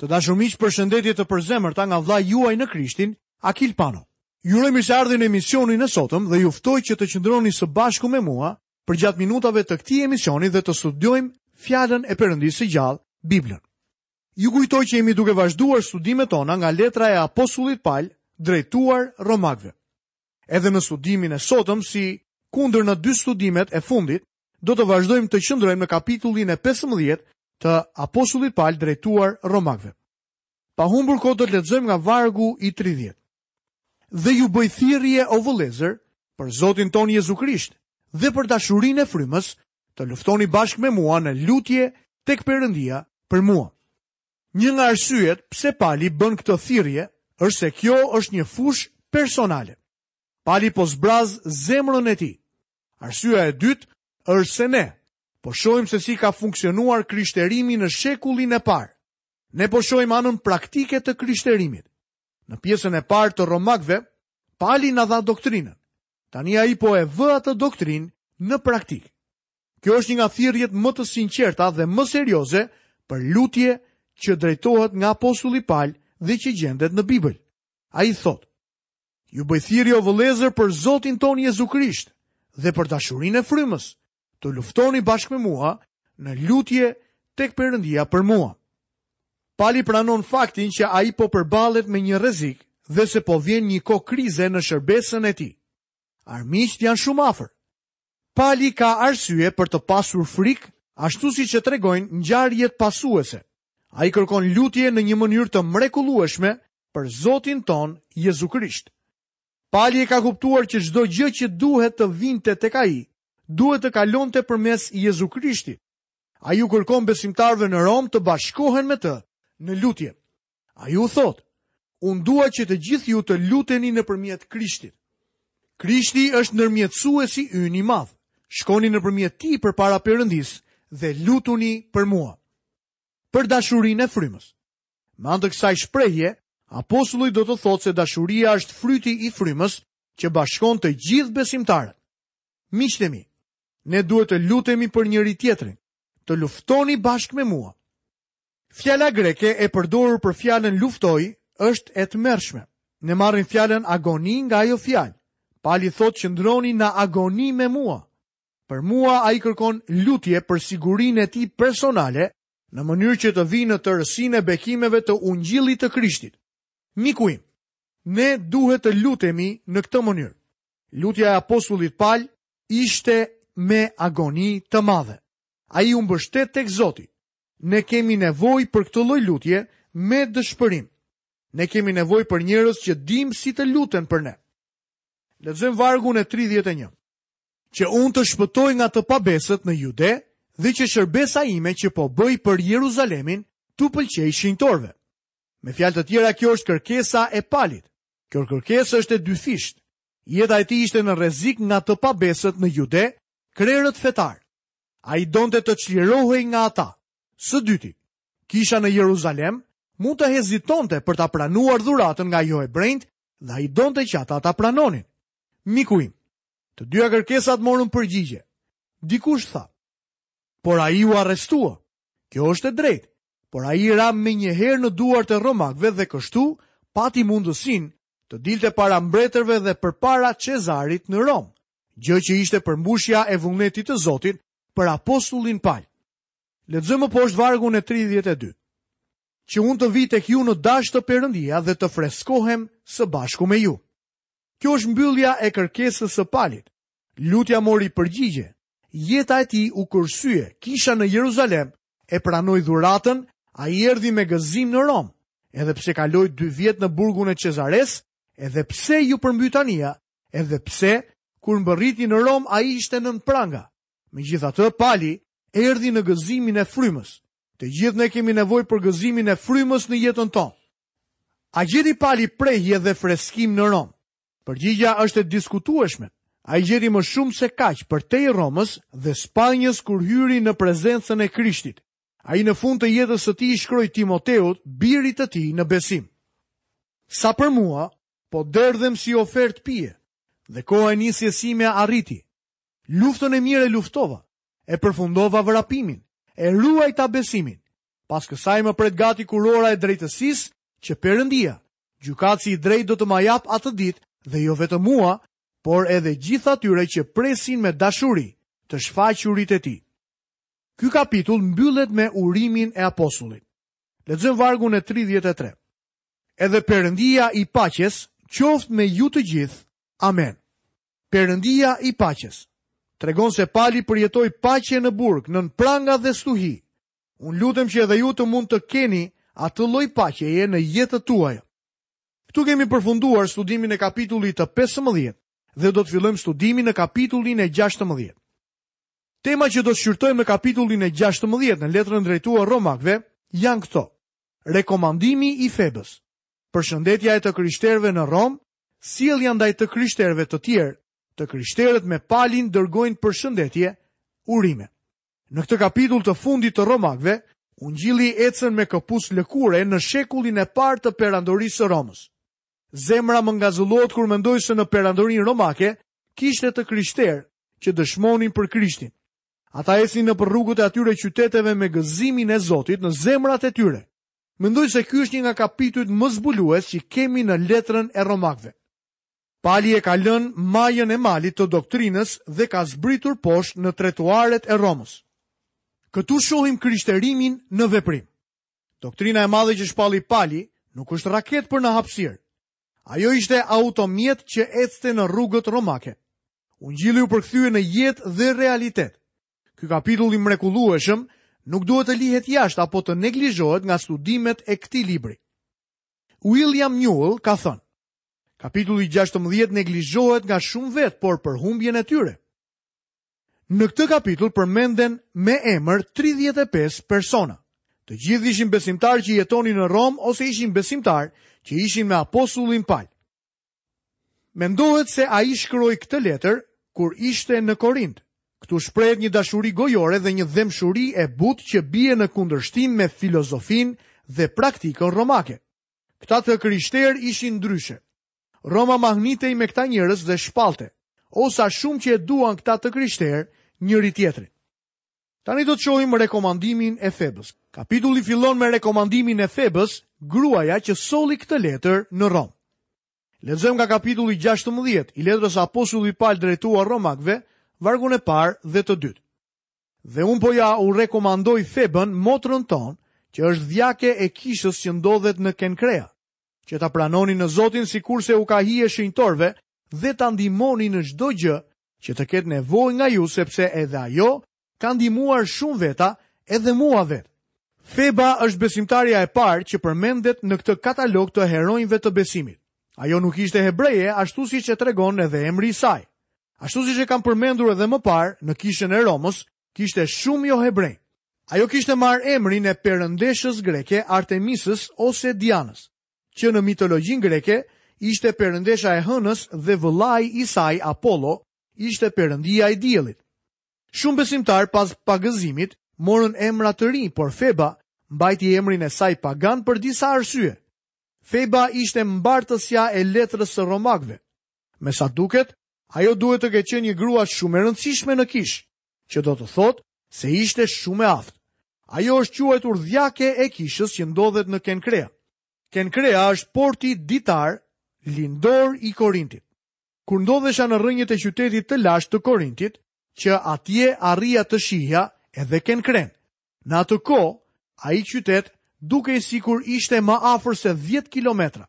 Të dashur miq, përshëndetje të përzemërta nga vllai juaj në Krishtin, Akil Pano. Ju uroj mirëseardhje në emisionin e sotëm dhe ju ftoj që të qëndroni së bashku me mua përgjatë minutave të këtij emisioni dhe të studiojmë fjalën e Perëndisë së gjallë, Biblën. Ju kujtoj që jemi duke vazhduar studimet tona nga letra e apostullit Pal drejtuar romakëve. Edhe në studimin e sotëm sikundër në dy studimet e fundit, Do të vazhdojmë të qëndrojmë në kapitullin e 15 të Apostullit Pal drejtuar Romakëve. Pa humbur kohë do të lexojmë nga vargu i 30. Dhe ju bëj thirrje o vëllezër për Zotin tonë Jezu Krisht dhe për dashurinë e frymës të luftoni bashkë me mua në lutje tek Perëndia për mua. Një nga arsyet pse Pali bën këtë thirrje është se kjo është një fushë personale. Pali po zbraz zemrën e tij. Arsyeja e dytë është se ne po shohim se si ka funksionuar krishterimi në shekullin e parë. Ne po shohim anën praktike të krishterimit. Në pjesën e parë të Romakëve, Pali na dha doktrinën. Tani ai po e vë atë doktrinë në praktikë. Kjo është një nga thirrjet më të sinqerta dhe më serioze për lutje që drejtohet nga apostulli Pal dhe që gjendet në Bibël. Ai thotë: Ju bëj thirrje o vëllezër për Zotin tonë Jezu Krisht dhe për dashurinë e frymës, të luftoni bashkë me mua në lutje tek Perëndia për mua. Pali pranon faktin që ai po përballet me një rrezik dhe se po vjen një kohë krize në shërbesën e tij. Armiqtë janë shumë afër. Pali ka arsye për të pasur frikë, ashtu siç e tregojnë ngjarjet pasuese. Ai kërkon lutje në një mënyrë të mrekullueshme për Zotin tonë Jezu Krisht. Pali e ka kuptuar që çdo gjë që duhet të vinte tek ai, duhet të kalonte përmes Jezu Krishtit. Ai u kërkon besimtarëve në Romë të bashkohen me të në lutje. Ai u thotë, Unë dua që të gjithë ju të luteni nëpërmjet Krishtit. Krishti është ndërmjetësuesi ynë i madh. Shkoni nëpërmjet tij përpara Perëndisë dhe lutuni për mua. Për dashurinë e frymës. Me anë të kësaj shprehje, apostulli do të thotë se dashuria është fryti i frymës që bashkon të gjithë besimtarët. Miqtë e mi, ne duhet të lutemi për njëri-tjetrin, të luftoni bashkë me mua. Fjala greke e përdorur për fjalën luftoj është e tmerrshme. Ne marrim fjalën agoni nga ajo fjalë. Pali thotë qëndroni në agoni me mua. Për mua ai kërkon lutje për sigurinë e tij personale, në mënyrë që të vijë në tërësinë e bekimeve të ungjillit të Krishtit. Miku im, ne duhet të lutemi në këtë mënyrë. Lutja e apostullit Pal ishte me agoni të madhe. Ai u mbështet tek Zoti. Ne kemi nevojë për këtë lloj lutje me dëshpërim. Ne kemi nevojë për njerëz që dinë si të luten për ne. Lexojmë vargun e 31. Që unë të shpëtoj nga të pabesët në Jude dhe që shërbesa ime që po bëj për Jeruzalemin t'u pëlqejë shenjtorëve. Me fjalë të tjera kjo është kërkesa e Palit. Kjo kërkesë është e dyfishtë. Jeta e tij ishte në rrezik nga të pabesët në Jude, krerët fetarë. Ai donte të çlirohej nga ata. Së dyti, kisha në Jeruzalem mund të hezitonte për ta pranuar dhuratën nga johebrenjtë dhe ai donte që ata ta pranonin. Miku im, të dyja kërkesat morën përgjigje. Dikush tha, por ai u arrestua. Kjo është e drejtë, por ai ra menjëherë në duart e romakëve dhe kështu pati mundësinë të dilte para mbretërve dhe përpara Cezarit në Romë. gjë që ishte përmbushja e vullnetit të Zotit për apostullin Pal. Lexojmë më poshtë vargun e 32. Që unë të vij tek ju në dashtë Perëndia dhe të freskohem së bashku me ju. Kjo është mbyllja e kërkesës së Palit. Lutja mori përgjigje. Jeta e tij u kursye, kisha në Jeruzalem e pranoi dhuratën, ai erdhi me gëzim në Romë. Edhe pse kaloi 2 vjet në burgun e Cezaresë, edhe pse iu përmbyt anija, edhe pse kur mbërriti në Romë ai ishte nën pranga. Megjithatë Pali erdhi në gëzimin e frymës. Të gjithë ne kemi nevojë për gëzimin e frymës në jetën tonë. A gjeti Pali prehje dhe freskim në Rom? Përgjigja është e diskutueshme. Ai gjeti më shumë se kaq përtej Romës dhe Spanjës kur hyri në prezencën e Krishtit. Ai në fund të jetës së tij i shkroi Timoteut, birit të tij në besim. Sa për mua, Po derdhem si ofertë pije. Dhe koha e nisjes sime arriti. Luftën e mirë e luftova. E përfundova vrapimin. E ruajta besimin. Pas kësaj më pret gati kurora e drejtësisë që Perëndia, gjykatësi i drejtë do të ma japë atë ditë dhe jo vetëm mua, por edhe gjithë atyre që presin me dashuri të shfaqurit e tij. Ky kapitull mbyllet me urimin e apostullit. Lexojmë vargun e 33. Edhe Perëndia i paqes qoftë me ju të gjithë. Amen. Perëndia i paqes tregon se Pali përjetoi paqe në burg, nën pranga dhe stuhi. Unë lutem që edhe ju të mund të keni atë lloj paqeje në jetët tuaja. Këtu kemi përfunduar studimin e kapitullit të 15 dhe do të fillojmë studimin në kapitullin e 16. Temat që do të shqyrtojmë në kapitullin e 16 në letrën drejtuar Romakëve janë këto. Rekomandimi i Febës, Përshëndetja e të krishterëve në Romë, sjellja ndaj të krishterëve të tjerë, të krishterët me Palin dërgojnë përshëndetje, urime. Në këtë kapitull të fundit të Romakëve, ungjilli ecën me këpucë lëkure në shekullin e parë të Perandorisë së Romës. Zemra më ngazëllohet kur mendoj se në Perandorinë Romake kishte të krishterë që dëshmonin për Krishtin. Ata ecnin nëpër rrugët e atyre qyteteve me gëzimin e Zotit në zemrat e tyre. Mendoj se ky është një nga kapitujt më zbulues që kemi në Letrën e Romakëve. Pali e ka lënë majën e malit të doktrinës dhe ka zbritur poshtë në trotuaret e Romës. Këtu shohim krishterimin në veprim. Doktrina e madhe që shpalli Pali nuk është raketë për në hapësirë. Ajo ishte automjet që ecte në rrugët romake. Ungjilli u përkthye në jetë dhe realitet. Ky kapitull i mrekullueshëm nuk duhet të lihet jashtë apo të neglizhohet nga studimet e këtij libri. William Newell ka thënë: Kapitulli 16 neglizhohet nga shumë vetë, por për humbjen e tyre. Në këtë kapitull përmenden me emër 35 persona. Të gjithë ishin besimtarë që jetonin në Romë ose ishin besimtarë që ishin me apostullin Pal. Mendohet se ai e shkroi këtë letër kur ishte në Korint. Këtu shprehet një dashuri gojore dhe një dhembshuri e butë që bie në kundërshtim me filozofinë dhe praktikën romake. Këta të krishterë ishin ndryshe. Roma mahnitej me këta njerëz dhe shpallte. O sa shumë që e duan këta të krishterë njëri-tjetrin. Tani do të shohim rekomandimin e Febës. Kapitulli fillon me rekomandimin e Febës, gruaja që solli këtë letër në Romë. Lexojmë nga kapitulli 16 i letrës apostulli Pal drejtuar romakëve, vargun e parë dhe të dytë. Dhe unë po jua rekomandoj Febën, motrën tonë, që është dhjake e kishës që ndodhet në Kenkrea. që ta pranoni në Zotin sikurse u ka hije shenjtorëve dhe ta ndihmoni në çdo gjë që të ketë nevojë nga ju sepse edhe ajo ka ndihmuar shumë veta edhe mua vetë. Feba është besimtarja e parë që përmendet në këtë katalog të heronjve të besimit. Ajo nuk ishte hebreje ashtu siç e tregon edhe emri i saj. Ashtu siç e kam përmendur edhe më parë në kishën e Romës, Kishte shumë johebrenj. Ajo kishte marrë emrin e perëndeshës greke Artemisës ose Dianës, që në mitologjinë greke ishte perëndesha e hënës dhe vëllai i saj Apollo ishte perëndia i diellit. Shumë besimtarë pas pagëzimit morën emra të rinj, por Feba mbajti emrin e saj pagan për disa arsye. Feba ishte mbartësja e letrës së romakëve. Me sa duket, ajo duhet të ketë qenë një grua shumë e rëndësishme në kishë, që do të thotë se ishte shumë e aftë. Ajo është quajtur dhjake e kishës që ndodhet në Kenkrea. Kenkrea është porti detar lindor i Korintit. Kur ndodhesha në rrënojat e qytetit të lashtë të Korintit, që atje arrija të shihja edhe Kenkrenë. Në atë kohë, ai qytet dukej sikur ishte më afër se 10 kilometra.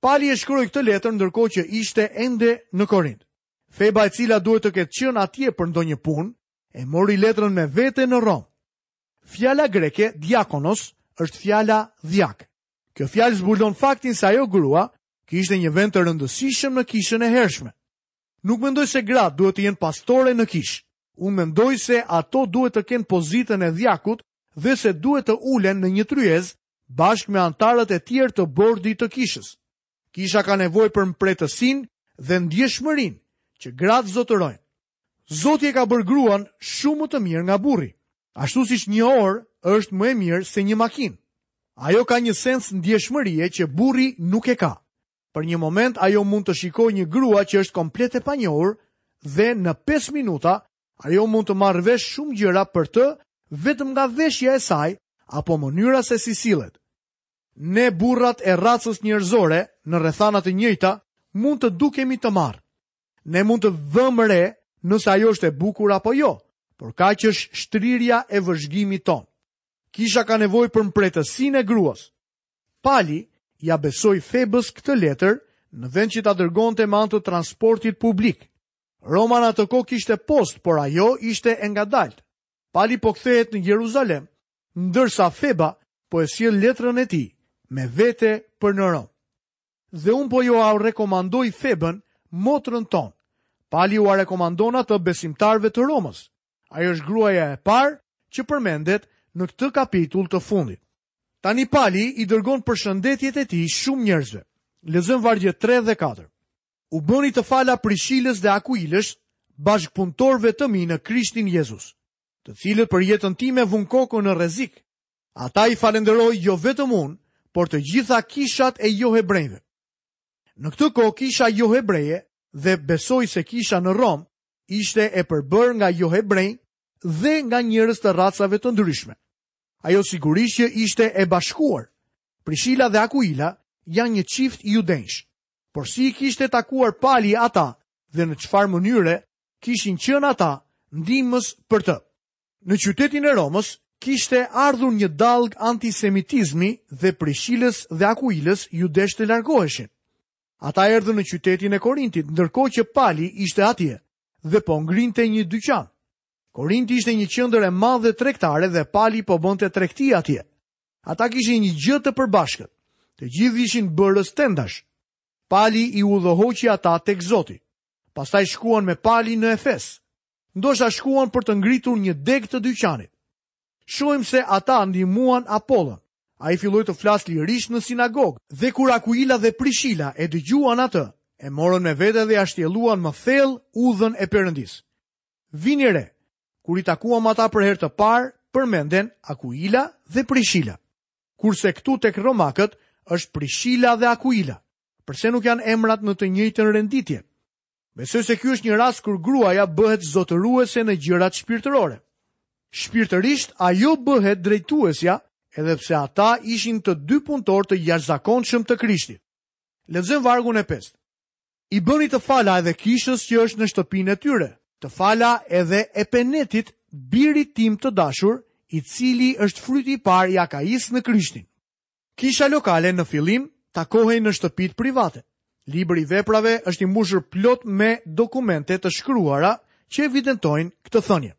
Pali e shkroi këtë letër ndërkohë që ishte ende në Korint. Feba e cila duhet të ketë qenë atje për ndonjë punë, e mori letrën me vete në Romë. Fjala greke diakonos është fjala dhjak. Kjo fjalë zbulon faktin se ajo grua kishte një vend të rëndësishëm në kishën e hershme. Nuk mendoj se gratë duhet të jenë pastore në kishë. Unë mendoj se ato duhet të kenë pozitën e dhjakut dhe se duhet të ulen në një tryezë bashkë me anëtarët e tjerë të bordit të kishës. Kisha ka nevojë për mprehtësinë dhe ndjeshmërinë që gratë zotërojnë. Zoti e ka bërë gruan shumë më të mirë nga burri. Ashtu siç një orë është më e mirë se një makinë. Ajo ka një sens ndjeshmërie që burri nuk e ka. Për një moment ajo mund të shikojë një grua që është komplet e panjohur dhe në 5 minuta Ajo mund të marrë vesh shumë gjëra për të vetëm nga veshja e saj apo mënyra se si sillet. Ne burrat e racës njerëzore në rrethana të njëjta mund të dukemi të marrë. Ne mund të vëmë re nëse ajo është e bukur apo jo, por kaq është shtrirja e vëzhgimit tonë. Kisha ka nevojë për mprehtësinë e gruas. Pali ia besoi Febës këtë letër, në vend që ta dërgonte me anë të transportit publik. Roma në atë kohë kishte postë, por ajo ishte e ngadaltë. Pali po kthehej në Jeruzalem, ndërsa Feba po e sjell letrën e tij me vete për në Romë. Dhe unë po jua rekomandoj Febën, motrën tonë. Pali ua rekomandon atë besimtarëve të Romës. Ajo është gruaja e parë që përmendet në këtë kapitull të fundit. Tani Pali i dërgon përshëndetjet e tij shumë njerëzve. Lexojmë vargjet 3 dhe 4. U bëni të fala Prishilës dhe Akuilës, bashkëpunëtorëve të mi në Krishtin Jezus, të cilët për jetën time vunë kokën në rrezik. Ata i falënderoj jo vetëm unë, por të gjitha kishat e johebrenjve. Në këtë kohë kishte johebrenj dhe besoj se kisha në Romë ishte e përbërë nga johebrenj dhe nga njerëz të racave të ndryshme. Ajo sigurisht që ishte e bashkuar. Prishila dhe Akuila janë një çift judenjsh. Por si i kishte takuar Pali ata dhe në çfarë mënyre kishin qenë ata ndihmës për të? Në qytetin e Romës kishte ardhur një dallgë antisemitizmi dhe Prishilës dhe Akuilës iu desh të largoheshin. Ata erdhën në qytetin e Korintit, ndërkohë që Pali ishte atje dhe po ngrinte një dyqan. Korinti ishte një qendër e madhe tregtare dhe Pali po bënte tregti atje. Ata kishin një gjë të përbashkët. Të gjithë ishin bërës tendash. Pali i udhëhoqi ata tek Zoti. Pastaj shkuan me Pali në Efes. Ndoshta shkuan për të ngritur një degë të dyqanit. Shohim se ata ndihmuan Apollon. Ai filloi të flasë lirisht në sinagogë, dhe kur Akuila dhe Prishila e dëgjuan atë, e morën me vete dhe ia shtjelluan më thellë udhën e Perëndisë. Vini re, Kur i takuam ata për herë të parë, përmenden Akuila dhe Prishila. Kurse këtu tek romakët është Prishila dhe Akuila. Përse nuk janë emrat në të njëjtën renditje? Besoj se ky është një rast kur gruaja bëhet zotëruese në gjërat shpirtërore. Shpirtërisht ajo bëhet drejtuesja edhe pse ata ishin të dy punëtorë të jashtëzakonshëm të Krishtit. Lexojmë vargun e 5. I bëni të fala edhe kishës që është në shtëpinë e tyre. Të fala edhe Epenetit, birit tim të dashur, i cili është fryti i parë i Akaisë në Krishtin. Kisha lokale në fillim takohej në shtëpitë private. Libri i veprave është i mbushur plot me dokumente të shkruara që evidentojnë këtë thënie.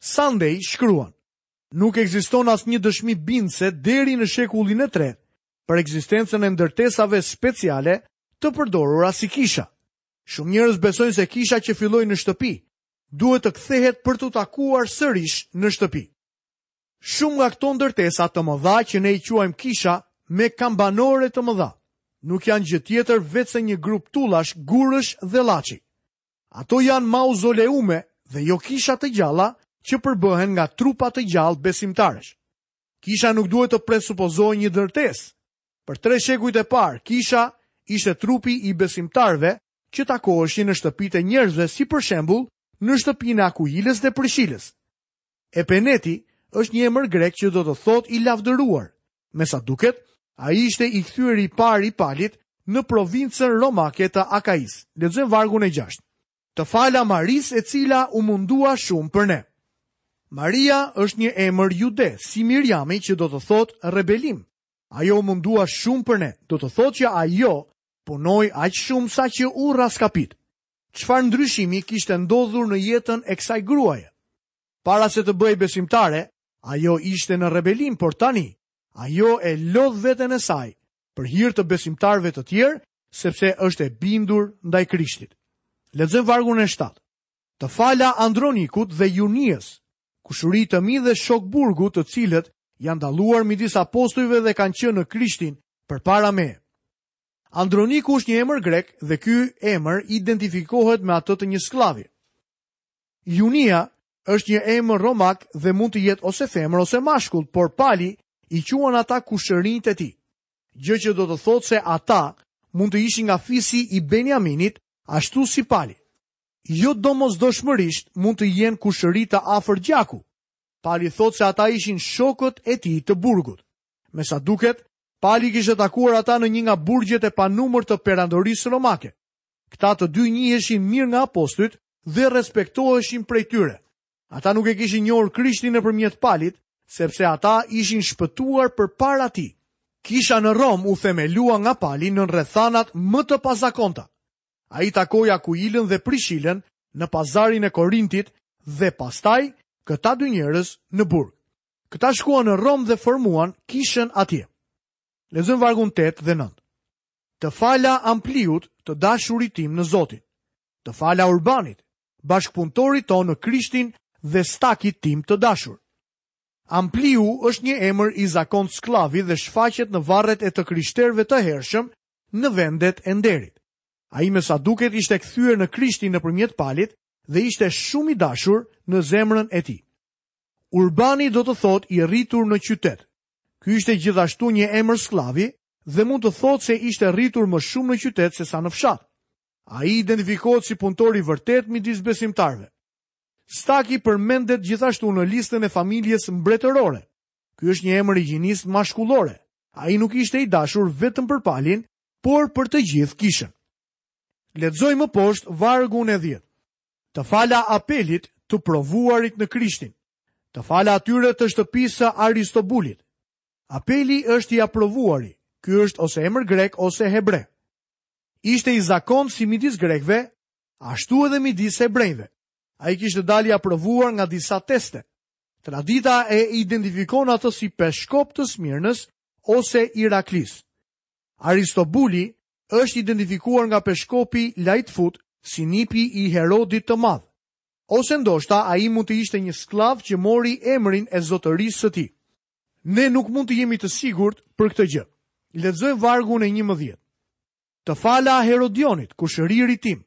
Sanday shkruan: Nuk ekziston asnjë dëshmi bindëse deri në shekullin e tretë për ekzistencën e ndërtesave speciale të përdorura si kisha. Shumë njerëz besojnë se kisha që filloi në shtëpi duhet të kthehet për t'u takuar sërish në shtëpi. Shumë nga këto ndërtesa të mëdha që ne i quajmë kisha me kambanore të mëdha nuk janë gjë tjetër veçse një grup tullash, gurësh dhe llaçi. Ato janë mauzoleume dhe jo kisha të gjalla që përbëhen nga trupa të gjallë besimtarësh. Kisha nuk duhet të presupozojë një ndërtesë. Për tre shekujt e parë, kisha ishte trupi i besimtarëve që takoheshin në shtëpitë e njerëzve si për shembull në shtëpinë e Akuilës dhe Prishilës. Epeneti është një emër grek që do të thotë i lavdëruar. Me sa duket, ai ishte i kthyeri i parë i Palit në provincën romake të Akaisë. Lexojmë vargun e 6. Të fala Marisë e cila u mundua shumë për ne. Maria është një emër jude, si Mirjami që do të thotë rebelim. Ajo u mundua shumë për ne, do të thotë që ajo punoi aq shumë saqë u rraskapit. Çfarë ndryshimi kishte ndodhur në jetën e kësaj gruaje? Para se të bëhej besimtare, ajo ishte në rebelim, por tani ajo e lodh veten e saj për hir të besimtarëve të tjerë, sepse është e bindur ndaj Krishtit. Lexojmë vargun e 7. Të fala Andronikut dhe Juniës, kushërinj të mi dhe shokë burgu të cilët janë dalluar midis apostujve dhe kanë qenë në Krishtin përpara me. Androniku është një emër grek dhe ky emër identifikohet me atë të një skllavi. Junia është një emër romak dhe mund të jetë ose femër ose mashkull, por Pali i quan ata kushërinjtë e tij. Gjë që do të thotë se ata mund të ishin nga fisi i Benjaminit, ashtu si Pali. Jo domosdoshmërisht mund të jenë kushërinj të afërt gjaku. Pali thotë se ata ishin shokët e tij të burgut. Me sa duket, Pali i kishte takuar ata në një nga burgjet e panumërta të perandorisë romake. Këta të dy njiheshin mirë nga apostujt dhe respektoheshin prej tyre. Ata nuk e kishin njohur Krishtin nëpërmjet Palit, sepse ata ishin shpëtuar përpara tij. Kisha në Romë u themelua nga Pali nën rrethanat më të pazakonta. Ai takoi Akuilën dhe Prishilën në pazarin e Korintit dhe pastaj këta dy njerëz në burg. Këta shkuan në Romë dhe formuan kishën atje. Lexojmë vargun 8 dhe 9. Të fala Ampliut, të dashurit tim në Zotin. Të fala Urbanit, bashkëpunëtorit tonë në Krishtin dhe Stakit tim të dashur. Ampliu është një emër i zakontë skllavi dhe shfaqet në varret e të krishterëve të hershëm në vendet e nderit. Ai me sa duket ishte kthyer në Krishtin nëpërmjet Palit dhe ishte shumë i dashur në zemrën e tij. Urbani do të thotë i rritur në qytet, Ky ishte gjithashtu një emër skllavi dhe mund të thotë se ishte rritur më shumë në qytet se sa në fshat. Ai identifikohet si punëtor i vërtetë midis besimtarëve. Staki përmendet gjithashtu në listën e familjes mbretërore. Ky është një emër i gjinisë mashkullore. Ai nuk ishte i dashur vetëm për Palin, por për të gjithë kishën. Lexojmë poshtë vargun e 10. Të fala Apelit të provuarit në Krishtin. Të fala atyre të shtëpisë së Aristobulit. Apeli është i aprovuari. Ky është ose emër grek ose hebre. Ishte i zakontë si midis grekve, ashtu edhe midis hebrenjve. Ai kishte dalë i aprovuar nga disa teste. Tradita e identifikon atë si peshkop të Smirnës ose Iraklis. Aristobuli është identifikuar nga peshkopi Lightfoot si nipi i Herodit të Madh. Ose ndoshta ai mund të ishte një skllav që mori emrin e zotërisë së tij. Ne nuk mund të jemi të sigurt për këtë gjë. Lexojmë vargun e njëmbëdhjetë. Të fala Herodionit, kushëririt tim,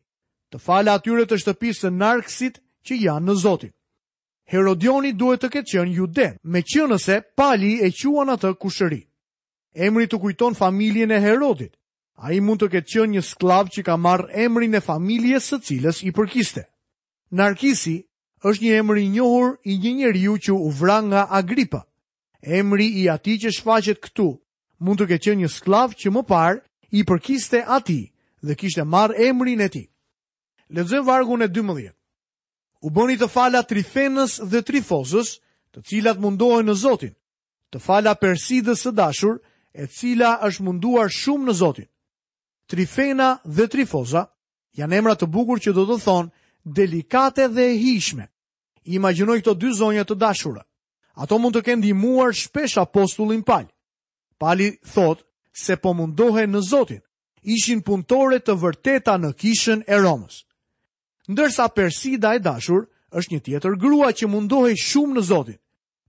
të fala atyre të shtëpisë së Narksit që janë në Zotin. Herodioni duhet të ketë qenë jude, meqenëse Pali e quan atë kushëri. Emri të kujton familjen e Herodit. Ai mund të ketë qenë një skllav që ka marrë emrin e familjes së cilës i përkiste. Narkisi është një emër i njohur i një njeriu që u vra nga Agripa. Emri i atij që shfaqet këtu mund të ketë qenë një skllav që më parë i përkiste atij dhe kishte marrë emrin e tij. Lexojmë vargun e 12. U bëni të fala Trifenës dhe Trifozës të cilat mundohen në Zotin, Të fala Persidës së dashur, e cila është munduar shumë në Zotin. Trifena dhe Trifoza janë emra të bukur që do të thonë delikate dhe e hijshme. Imagjinoj këto dy zonja të dashura. Ato mund të kenë ndihmuar shpesh apostullin Pal. Pali thotë se po mundohen në Zotin. Ishin punëtore të vërteta në kishën e Romës. Ndërsa Persida e dashur është një tjetër grua që mundohej shumë në Zotin.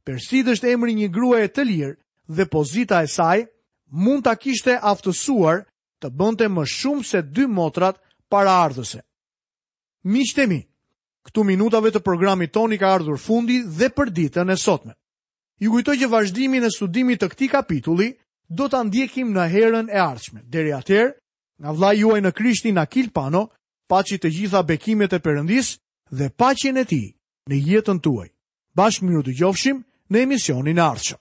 Persida është emri i një gruaje të lirë dhe pozita e saj mund ta kishte aftësuar të bënte më shumë se dy motrat paraardhëse. Miqtë e mi, këtu minutave të programit tonë i ka ardhur fundi dhe për ditën e sotme. Ju kujtoj që vazhdimin e studimit të këtij kapitulli do ta ndjekim në herën e ardhshme. Deri atëherë, nga vllai juaj në Krishtin Akil Pano, paçi të gjitha bekimet e Perëndisë dhe paqen e tij në jetën tuaj. Bashkë mirudëgjofshim në emisionin e ardhshëm.